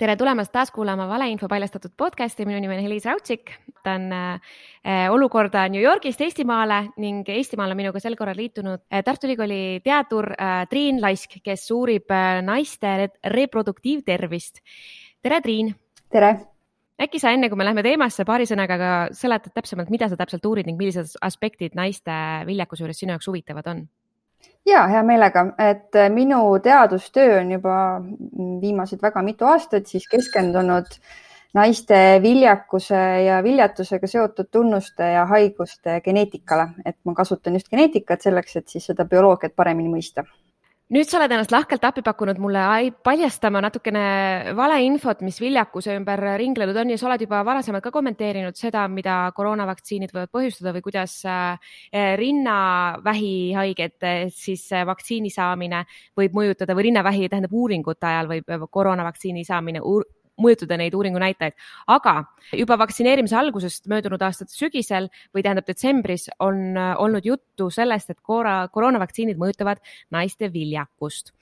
tere tulemast taas kuulama valeinfo paljastatud podcasti, minu nimi on Heliis Raudsik. võtan äh, olukorda New Yorgist Eestimaale ning Eestimaal on minuga sel korral liitunud äh, Tartu Ülikooli teadur äh, Triin Laisk, kes uurib naiste reproduktiivtervist. tere, Triin. tere äkki sa enne, kui me läheme teemasse, paari sõnaga ka seletad täpsemalt, mida sa täpselt uurid ning millised aspektid naiste viljakuse juures sinu jaoks huvitavad on? Ja hea meelega, et äh, minu teadustöö on juba viimased väga mitu aastat siis keskendunud naiste viljakuse ja viljatusega seotud tunnuste ja haiguste geneetikale, et ma kasutan just geneetikat selleks, et siis seda bioloogiat paremini mõista nüüd sa oled ennast lahkelt appi pakkunud mulle paljastama natukene valeinfot, mis viljakuse ümber ringlenud on ja sa oled juba varasemalt ka kommenteerinud seda, mida koroonavaktsiinid võivad põhjustada või kuidas äh, rinnavähihaiget siis äh, vaktsiini saamine võib mõjutada või rinnavähi tähendab uuringute ajal võib koroonavaktsiini saamine mõjutada neid uuringu näitajaid, aga juba vaktsineerimise algusest möödunud aasta sügisel või tähendab detsembris on äh, olnud juttu sellest, et koroona, koroonavaktsiinid mõjutavad naiste viljakust.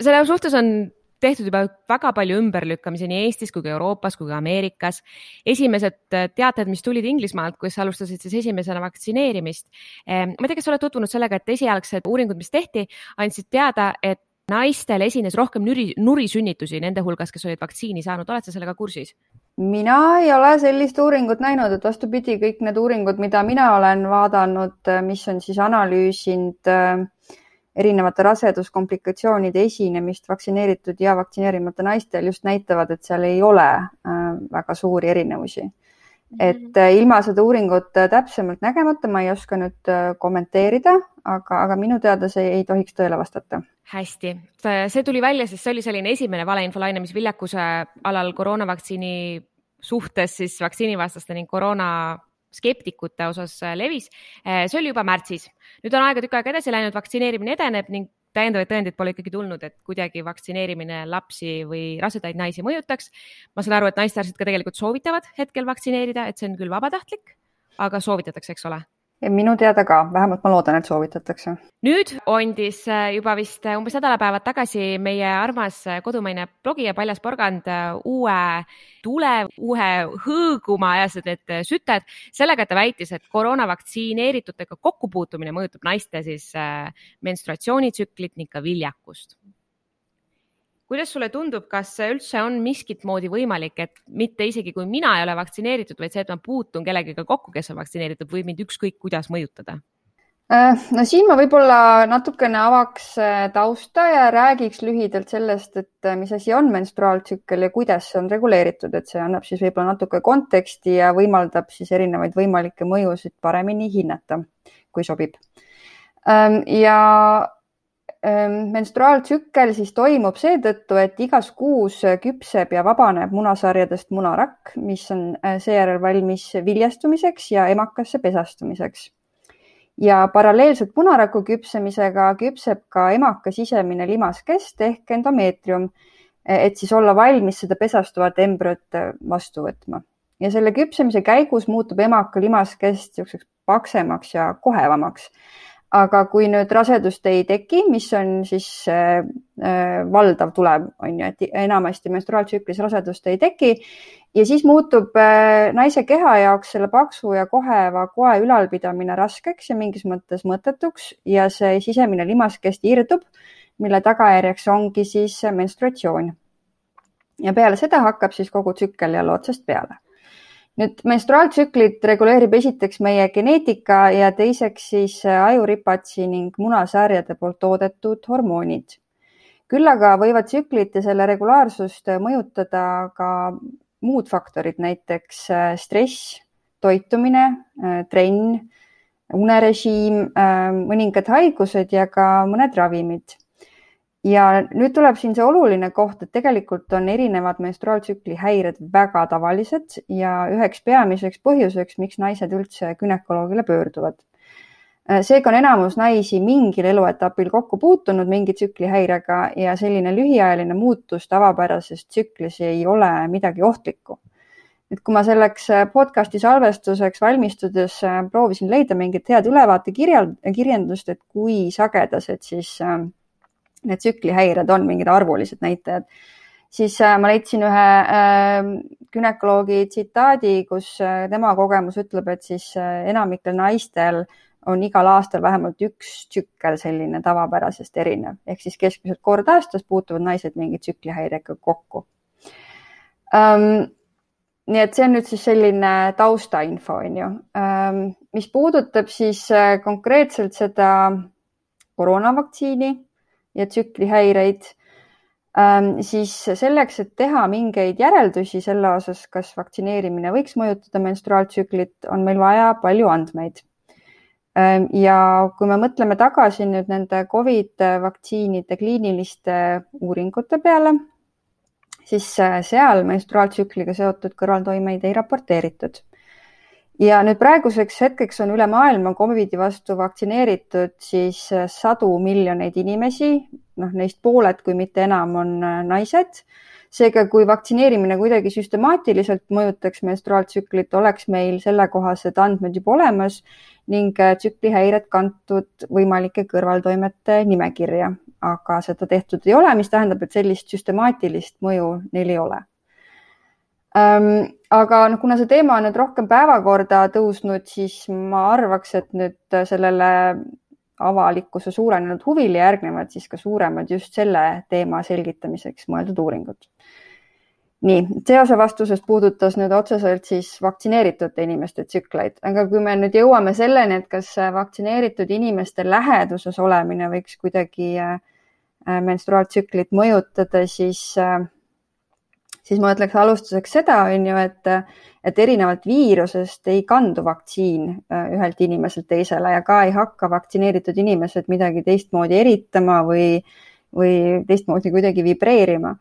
selle suhtes on tehtud juba väga palju ümberlükkamisi nii Eestis kui ka Euroopas kui ka Ameerikas. esimesed äh, teated, mis tulid Inglismaalt, kus alustasid siis esimesena vaktsineerimist. Ähm, ma ei tea, kas sa oled tutvunud sellega, et esialgsed uuringud, mis tehti, andsid teada, et naistel esines rohkem nüri, nurisünnitusi nende hulgas, kes olid vaktsiini saanud, oled sa sellega kursis? mina ei ole sellist uuringut näinud, et vastupidi, kõik need uuringud, mida mina olen vaadanud, mis on siis analüüsinud äh, erinevate raseduskomplikatsioonide esinemist vaktsineeritud ja vaktsineerimata naistel just näitavad, et seal ei ole äh, väga suuri erinevusi et äh, ilma seda uuringut äh, täpsemalt nägemata ma ei oska nüüd äh, kommenteerida, aga, aga minu teada see ei tohiks tõele vastata. hästi, see tuli välja, sest see oli selline esimene valeinfolaine, mis viljakuse alal koroonavaktsiini suhtes siis vaktsiinivastaste ning koroona skeptikute osas levis. see oli juba märtsis, nüüd on aega tükk aega edasi läinud, vaktsineerimine edeneb ning täiendavaid tõendeid pole ikkagi tulnud, et kuidagi vaktsineerimine lapsi või rasedaid naisi mõjutaks. ma saan aru, et naistearstid ka tegelikult soovitavad hetkel vaktsineerida, et see on küll vabatahtlik, aga soovitatakse, eks ole minu teada ka, vähemalt ma loodan, et soovitatakse. nüüd andis äh, juba vist äh, umbes nädalapäevad tagasi meie armas äh, kodumaine blogija Paljas Porgand uue tule, uue hõõguma ajasid need süted sellega, et ta väitis, et koroonavaktsineeritutega kokkupuutumine mõjutab naiste siis menstruatsioonitsüklit ning ka viljakust kuidas sulle tundub, kas üldse on miskit moodi võimalik, et mitte isegi kui mina ei ole vaktsineeritud, vaid see, et ma puutun kellegagi kokku, kes on vaktsineeritud, võib mind ükskõik kuidas mõjutada? Äh, no siin ma võib-olla natukene avaks äh, tausta ja räägiks lühidalt sellest, et äh, mis asi on menstruaaltsükkel ja kuidas see on reguleeritud, et see annab siis võib-olla natuke konteksti ja võimaldab siis erinevaid võimalikke mõjusid paremini hinnata, kui sobib. Ähm, ja menstruaaltsükkel siis toimub seetõttu, et igas kuus küpseb ja vabaneb munasarjadest munarakk, mis on äh, seejärel valmis viljastumiseks ja emakasse pesastumiseks. ja paralleelselt munaraku küpsemisega küpseb ka emaka sisemine limaskest ehk endomeetrium, et siis olla valmis seda pesastuvat embrüot äh, vastu võtma. ja selle küpsemise käigus muutub emaka limaskest niisuguseks paksemaks ja kohevamaks aga kui nüüd rasedust ei teki, mis on siis äh, äh, valdav tulem, on ju, et enamasti menstruaaltsüklis rasedust ei teki ja siis muutub äh, naise keha jaoks selle paksu ja koheva koe ülalpidamine raskeks ja mingis mõttes mõttetuks ja see sisemine limaskest irdub, mille tagajärjeks ongi siis menstruatsioon. ja peale seda hakkab siis kogu tsükkel jälle otsast peale nüüd menstruaaltsüklit reguleerib esiteks meie geneetika ja teiseks siis äh, ajuripatsi ning munasarjade poolt toodetud hormoonid. küll aga võivad tsüklit ja selle regulaarsust mõjutada ka muud faktorid, näiteks äh, stress, toitumine, äh, trenn, unerežiim, mõningad haigused ja ka mõned ravimid ja nüüd tuleb siin see oluline koht, et tegelikult on erinevad menstruaaltsükli häired väga tavalised ja üheks peamiseks põhjuseks, miks naised üldse gümnakoloogile pöörduvad. seega on enamus naisi mingil eluetapil kokku puutunud mingi tsüklihäirega ja selline lühiajaline muutus tavapärases tsüklis ei ole midagi ohtlikku. et kui ma selleks podcasti salvestuseks valmistudes proovisin leida mingit head ülevaate kirjal, kirjendust, et kui sagedased siis äh, need tsüklihäired on mingid arvulised näitajad, siis ma leidsin ühe günekoloogi tsitaadi, kus tema kogemus ütleb, et siis enamikel naistel on igal aastal vähemalt üks tsükkel selline tavapärasest erinev, ehk siis keskmiselt kord aastas puutuvad naised mingi tsüklihäirega kokku. Um, nii et see on nüüd siis selline taustainfo, on ju. mis puudutab siis äh, konkreetselt seda koroonavaktsiini ja tsüklihäireid, siis selleks, et teha mingeid järeldusi selle osas, kas vaktsineerimine võiks mõjutada menstruaaltsüklit, on meil vaja palju andmeid Ehm, ja kui me mõtleme tagasi nüüd nende Covid vaktsiinide kliiniliste uuringute peale, siis äh, seal menstruaaltsükliga seotud kõrvaltoimeid ei raporteeritud. Ja nüüd praeguseks hetkeks on üle maailma Covidi vastu vaktsineeritud siis äh, sadu miljoneid inimesi, noh, neist pooled, kui mitte enam, on äh, naised. Seega, kui vaktsineerimine kuidagi süstemaatiliselt mõjutaks menstruaaltsüklit, oleks meil sellekohased andmed juba olemas ning äh, tsüklihäired kantud võimalike kõrvaltoimete nimekirja, aga seda tehtud ei ole, mis tähendab, et sellist süstemaatilist mõju neil ei ole aga noh, kuna see teema on nüüd rohkem päevakorda tõusnud, siis ma arvaks, et nüüd sellele avalikkuse suurenenud huvile järgnevad siis ka suuremad just selle teema selgitamiseks mõeldud uuringud. Nii, see osa vastusest puudutas nüüd otseselt siis vaktsineeritud inimeste tsükleid, aga kui me nüüd jõuame selleni, et kas vaktsineeritud inimeste läheduses olemine võiks kuidagi äh, menstruaaltsüklit mõjutada, siis, äh, siis ma ütleks alustuseks seda, on ju, et, et erinevalt viirusest ei kandu vaktsiin äh, ühelt inimeselt teisele ja ka ei hakka vaktsineeritud inimesed midagi teistmoodi eritama või, või teistmoodi kuidagi vibreerima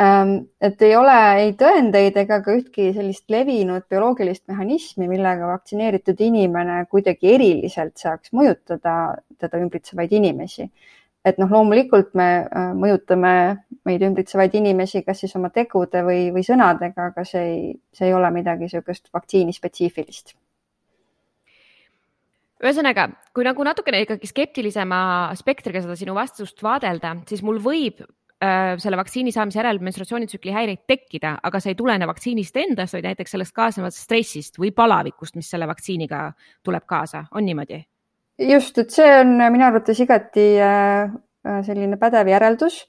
Ähm, et ei ole ei tõendeid ega ka ühtki sellist levinud bioloogilist mehhanismi, millega vaktsineeritud inimene kuidagi eriliselt saaks mõjutada teda ümbritsevaid inimesi. Et noh, loomulikult me äh, mõjutame meid ümbritsevaid inimesi, kas siis oma tegude või, või sõnadega, aga see ei, see ei ole midagi niisugust vaktsiinispetsiifilist ühesõnaga, kui nagu natukene ikkagi skeptilisema spektriga seda sinu vastust vaadelda, siis mul võib Äh, selle vaktsiini saamise järel menstruatsioonitsükli häireid tekkida, aga see ei tulene vaktsiinist endast, vaid näiteks sellest kaasnevast stressist või palavikust, mis selle vaktsiiniga tuleb kaasa, on niimoodi? Just, et see on minu arvates igati äh, äh, selline pädev järeldus,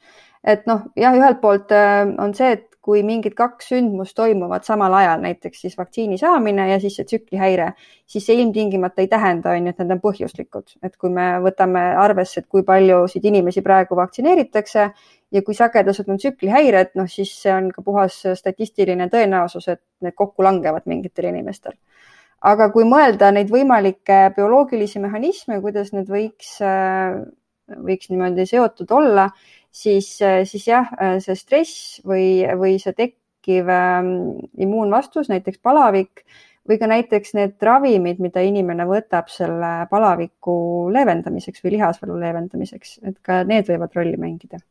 et noh, jah, ühelt poolt on see, et kui mingid kaks sündmust toimuvad samal ajal, näiteks siis vaktsiini saamine ja siis see tsüklihäire, siis see ilmtingimata ei tähenda, on ju, et need on põhjuslikud, et kui me võtame arvesse, et kui paljusid inimesi praegu vaktsineeritakse ja kui sagedased on tsüklihäired, noh siis see on ka puhas statistiline tõenäosus, et need kokku langevad mingitel inimestel. Aga kui mõelda neid võimalikke bioloogilisi mehhanisme, kuidas need võiks, võiks niimoodi seotud olla, siis, siis jah, see stress või, või see tekkiv ähm, immuunvastus, näiteks palavik või ka näiteks need ravimid, mida inimene võtab selle palaviku leevendamiseks või lihasvalu leevendamiseks, et ka need võivad rolli mängida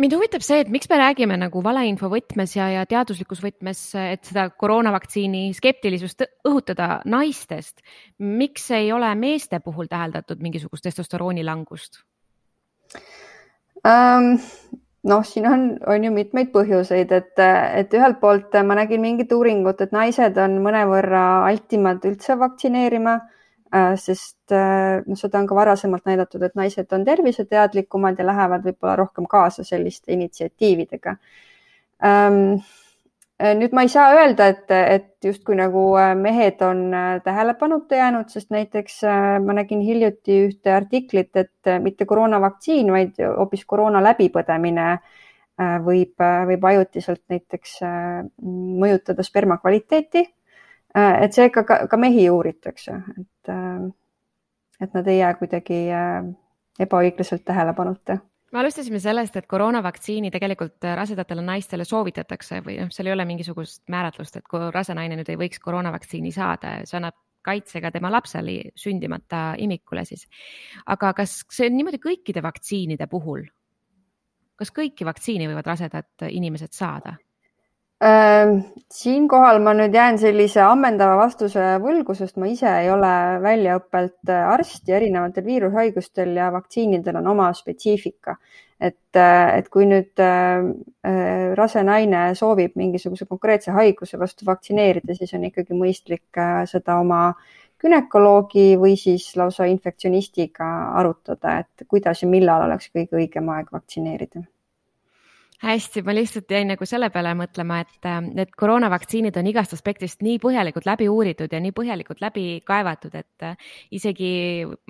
mind huvitab see, et miks me räägime nagu valeinfo võtmes ja, ja teaduslikus võtmes, et seda koroonavaktsiini skeptilisust õhutada naistest. miks ei ole meeste puhul täheldatud mingisugust testosterooni langust um...? noh, siin on, on ju mitmeid põhjuseid, et, et ühelt poolt ma nägin mingit uuringut, et naised on mõnevõrra altimad üldse vaktsineerima sest äh, noh, seda on ka varasemalt näidatud, et naised on terviseteadlikumad ja lähevad võib-olla rohkem kaasa selliste initsiatiividega. Ähm, äh, nüüd ma ei saa öelda, et, et justkui nagu mehed on tähelepanuta jäänud, sest näiteks ma nägin hiljuti ühte artiklit, et mitte koroonavaktsiin, vaid hoopis koroona läbipõdemine võib, võib ajutiselt näiteks mõjutada sperma kvaliteeti Äh, et seega ka, ka mehi uuritakse, et, äh, et nad ei jää kuidagi äh, ebaõiglaselt tähelepanuta me alustasime sellest, et koroonavaktsiini tegelikult rasedatele naistele soovitatakse või noh, seal ei ole mingisugust määratlust, et kui rase naine nüüd ei võiks koroonavaktsiini saada, see annab kaitse ka tema lapsele sündimata imikule siis. aga kas see on niimoodi kõikide vaktsiinide puhul? kas kõiki vaktsiini võivad rasedad inimesed saada? Siinkohal ma nüüd jään sellise ammendava vastuse võlgu, sest ma ise ei ole väljaõppelt äh, arst ja erinevatel viirushaigustel ja vaktsiinidel on oma spetsiifika. et, äh, et kui nüüd äh, rase naine soovib mingisuguse konkreetse haiguse vastu vaktsineerida, siis on ikkagi mõistlik seda oma günekoloogi või siis lausa infektsionistiga arutada, et kuidas ja millal oleks kõige õigem aeg vaktsineerida hästi, ma lihtsalt jäin nagu selle peale mõtlema, et need koroonavaktsiinid on igast aspektist nii põhjalikult läbi uuritud ja nii põhjalikult läbi kaevatud, et äh, isegi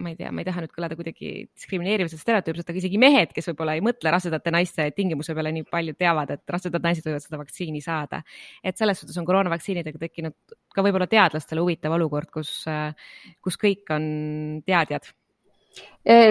ma ei tea, ma ei taha nüüd kõlada kuidagi diskrimineerivaselt, stereotüüpselt, aga isegi mehed, kes võib-olla ei mõtle rasedate naiste tingimuse peale nii palju, teavad, et rasedad naised võivad seda vaktsiini saada. et selles suhtes on koroonavaktsiinidega tekkinud ka võib-olla teadlastele huvitav olukord, kus, äh, kus kõik on teadjad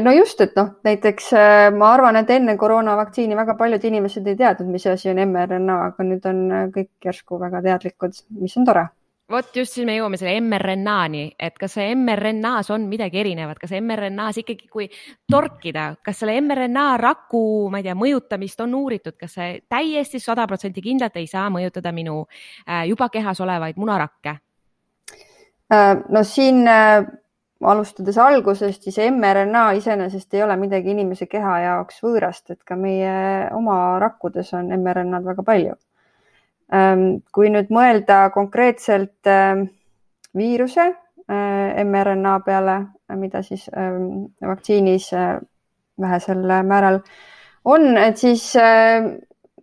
no just, et noh, näiteks eh, ma arvan, et enne koroonavaktsiini väga paljud inimesed ei teadnud, mis asi on mRNA, aga nüüd on eh, kõik järsku väga teadlikud, mis on tore vot just siis me jõuame selle mRNA-ni, et kas see mRNA-s on midagi erinevat, kas mRNA-s ikkagi, kui torkida, kas selle mRNA raku, ma ei tea, mõjutamist on uuritud, kas see täiesti sada protsenti kindlalt ei saa mõjutada minu juba kehas olevaid munarakke? no siin alustades algusest, siis mRNA iseenesest ei ole midagi inimese keha jaoks võõrast, et ka meie oma rakkudes on mRNA-d väga palju. Ehm, kui nüüd mõelda konkreetselt ehm, viiruse ehm, mRNA peale, mida siis vaktsiinis vähesel määral on, et siis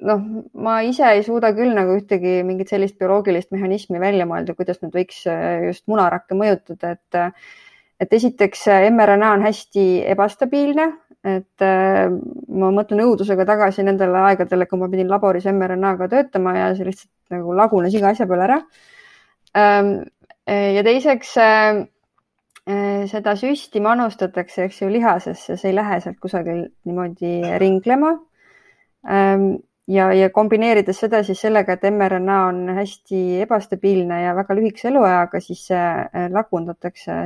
noh, ma ise ei suuda küll nagu ühtegi mingit sellist bioloogilist mehhanismi välja mõelda, kuidas nad võiks just munarakke mõjutada, et et esiteks mRNA on hästi ebastabiilne, et äh, ma mõtlen õudusega tagasi nendele aegadele, kui ma pidin laboris mRNA-ga töötama ja see lihtsalt nagu lagunes iga asja peale ära. Ähm, ja teiseks äh, äh, seda süsti manustatakse, eks ju, lihasesse, see ei lähe sealt kusagil niimoodi ringlema. Ähm, ja, ja kombineerides seda siis sellega, et mRNA on hästi ebastabiilne ja väga lühikese elueaga, siis see lagundatakse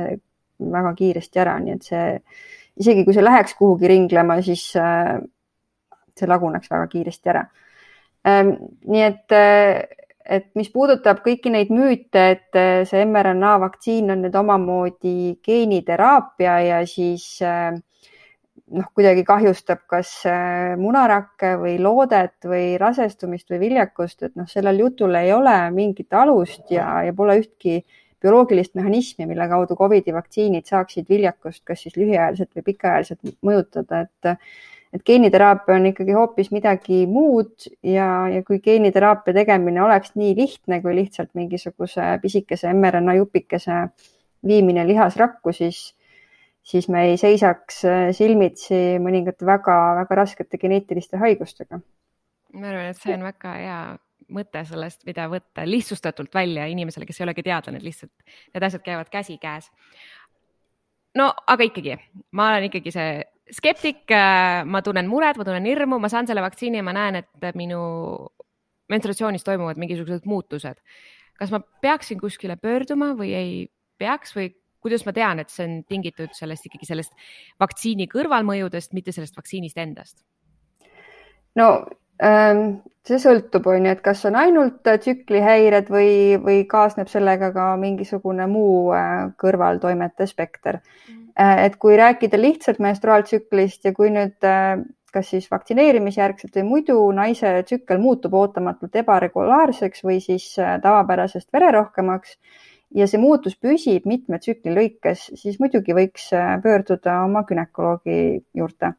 väga kiiresti ära, nii et see isegi kui see läheks kuhugi ringlema, siis äh, see laguneks väga kiiresti ära. Ähm, nii et, äh, et mis puudutab kõiki neid müüte, et äh, see mRNA vaktsiin on nüüd omamoodi geeniteraapia ja siis noh, kuidagi kahjustab kas munarakke või loodet või rasestumist või viljakust, et noh, sellel jutul ei ole mingit alust ja, ja pole ühtki bioloogilist mehhanismi, mille kaudu Covidi vaktsiinid saaksid viljakust kas siis lühiajaliselt või pikaajaliselt mõjutada, et et geeniteraapia on ikkagi hoopis midagi muud ja, ja kui geeniteraapia tegemine oleks nii lihtne kui lihtsalt mingisuguse pisikese mRNA jupikese viimine lihasrakku, siis, siis me ei seisaks silmitsi mõningate väga-väga raskete geneetiliste haigustega. ma arvan, et see on väga hea mõte sellest, mida võtta lihtsustatult välja inimesele, kes ei olegi teadlane, lihtsalt need asjad käivad käsikäes. no aga ikkagi, ma olen ikkagi see skeptik, äh, ma tunnen muret, ma tunnen hirmu, ma saan selle vaktsiini ja ma näen, et minu menstruatsioonis toimuvad mingisugused muutused. kas ma peaksin kuskile pöörduma või ei peaks või kuidas ma tean, et see on tingitud sellest ikkagi sellest vaktsiini kõrvalmõjudest, mitte sellest vaktsiinist endast? no see sõltub, on ju, et kas on ainult äh, tsüklihäired või, või kaasneb sellega ka mingisugune muu äh, kõrvaltoimete spekter. Mm. Äh, et kui rääkida lihtsalt menstruaaltsüklist ja kui nüüd kas siis vaktsineerimisjärgselt või muidu naise tsükkel muutub ootamatult ebaregulaarseks või siis tavapärasest vererohkemaks ja see muutus püsib mitme tsükli lõikes, siis muidugi võiks pöörduda oma günekoloogi juurde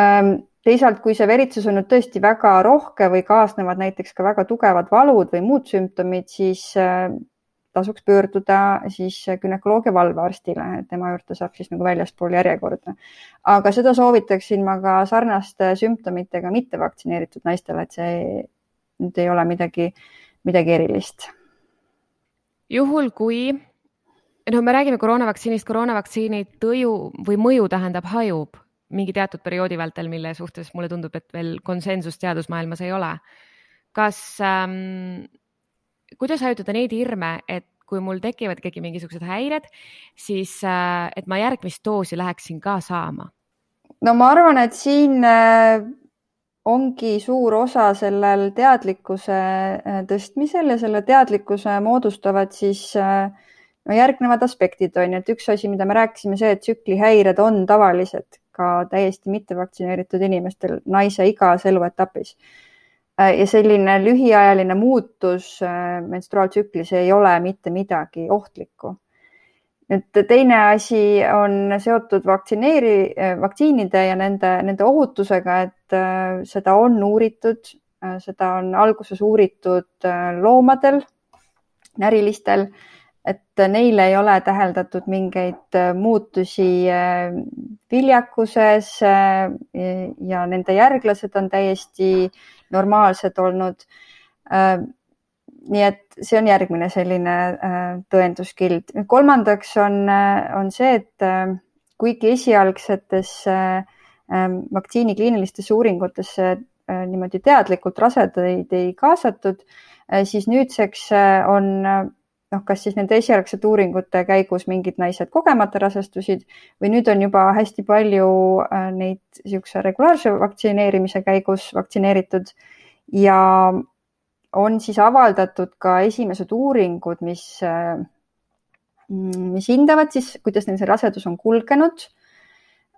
ehm, teisalt, kui see veritsus on nüüd tõesti väga rohke või kaasnevad näiteks ka väga tugevad valud või muud sümptomid, siis äh, tasuks pöörduda siis günekoloogia valvearstile, tema juurde saab siis nagu väljaspool järjekorda. aga seda soovitaksin ma ka sarnaste sümptomitega mittevaktsineeritud naistele, et see nüüd ei ole midagi, midagi erilist. juhul, kui noh, me räägime koroonavaktsiinist, koroonavaktsiini tõju või mõju tähendab hajub mingi teatud perioodi vältel, mille suhtes mulle tundub, et veel konsensust teadusmaailmas ei ole. kas ähm,, kuidas hajutada neid hirme, et kui mul tekivad ikkagi mingisugused häired, siis äh, et ma järgmist doosi läheksin ka saama? no ma arvan, et siin äh, ongi suur osa sellel teadlikkuse äh, tõstmisel ja selle teadlikkuse moodustavad siis äh, no järgnevad aspektid on ju, et üks asi, mida me rääkisime, see, et tsüklihäired on tavalised ka täiesti mittevaktsineeritud inimestel naise igas eluetapis. Äh, ja selline lühiajaline muutus menstruaaltsüklis ei ole mitte midagi ohtlikku nüüd teine asi on seotud vaktsineeri, vaktsiinide ja nende, nende ohutusega, et äh, seda on uuritud, äh, seda on alguses uuritud äh, loomadel, närilistel, et neil ei ole täheldatud mingeid muutusi viljakuses ja nende järglased on täiesti normaalsed olnud nii et see on järgmine selline äh, tõenduskild. kolmandaks on, äh, on see, et äh, kuigi esialgsetes vaktsiini kliinilistesse uuringutesse niimoodi teadlikult rasedaid ei kaasatud, siis nüüdseks on noh, kas siis nende esialgsete uuringute käigus mingid naised kogemata rasestusid või nüüd on juba hästi palju neid niisuguse regulaarse vaktsineerimise käigus vaktsineeritud ja on siis avaldatud ka esimesed uuringud, mis, mm, mis hindavad siis, kuidas neil see rasedus on kulgenud.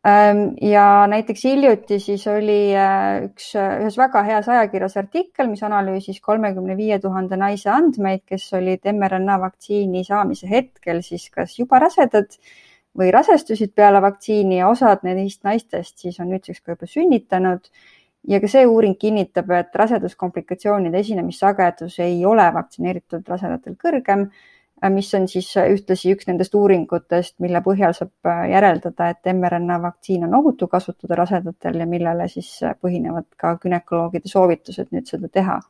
Ähm, ja näiteks hiljuti siis oli äh, üks, ühes väga heas ajakirjas artikkel, mis analüüsis kolmekümne viie tuhande naise andmeid, kes olid mRNA vaktsiini saamise hetkel siis kas juba rasedad või rasestusid peale vaktsiini ja osad neist naistest siis on nüüdseks ka juba sünnitanud. Ja ka see uuring kinnitab, et raseduskomplikatsioonide esinemissagedus ei ole vaktsineeritud rasedatel kõrgem, mis on siis ühtlasi üks nendest uuringutest, mille põhjal saab järeldada, et mRNA vaktsiin on ohutu kasutada rasedatel ja millele siis põhinevad ka gümnakoloogide soovitused nüüd seda teha.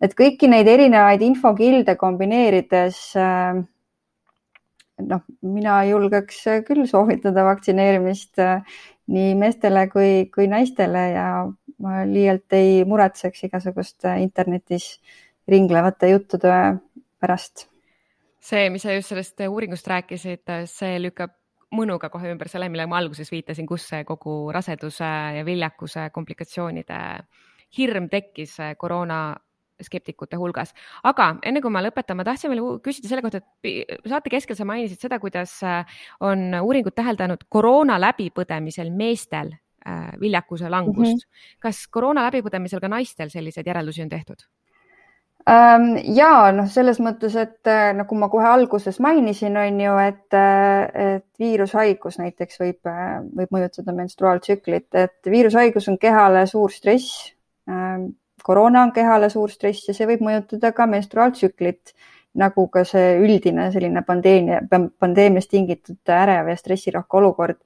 et kõiki neid erinevaid infokilde kombineerides noh, mina julgeks küll soovitada vaktsineerimist nii meestele kui, kui naistele ja ma liialt ei muretseks igasuguste internetis ringlevate juttude pärast. See, mis sa just sellest uuringust rääkisid, see lükkab mõnuga kohe ümber selle, millele ma alguses viitasin, kus see kogu raseduse ja viljakuse komplikatsioonide hirm tekkis koroona skeptikute hulgas. aga enne kui ma lõpetan, ma tahtsin veel küsida selle kohta, et saate keskel sa mainisid seda, kuidas äh, on uuringud täheldanud koroona läbipõdemisel meestel äh, viljakuse langust mm. -hmm. kas koroona läbipõdemisel ka naistel selliseid järeldusi on tehtud? Ähm, ja noh, selles mõttes, et äh, nagu ma kohe alguses mainisin, on ju, et, et viirushaigus näiteks võib, võib mõjutada menstruaaltsüklit, et viirushaigus on kehale suur stress ähm, koroona on kehale suur stress ja see võib mõjutada ka menstruaaltsüklit, nagu ka see üldine selline pandeemia, pandeemiast tingitud ärev ja stressirohke olukord.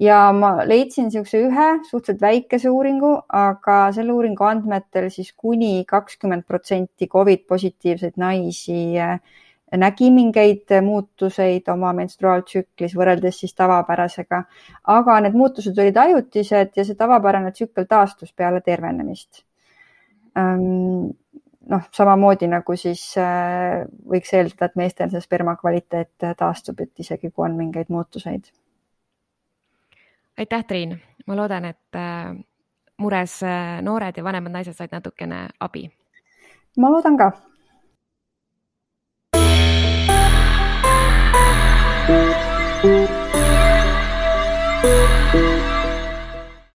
Ja ma leidsin niisuguse ühe suhteliselt väikese uuringu, aga selle uuringu andmetel siis kuni kakskümmend protsenti Covid positiivseid naisi äh, nägi mingeid muutuseid oma menstruaaltsüklis võrreldes siis tavapärasega, aga need muutused olid ajutised ja see tavapärane tsükkel taastus peale tervenemist Ehm, noh, samamoodi nagu siis äh, võiks eeldada, et meestel see sperma kvaliteet taastub, et isegi kui on mingeid muutuseid. Aitäh, Triin, ma loodan, et äh, mures äh, noored ja vanemad naised said natukene abi. ma loodan ka.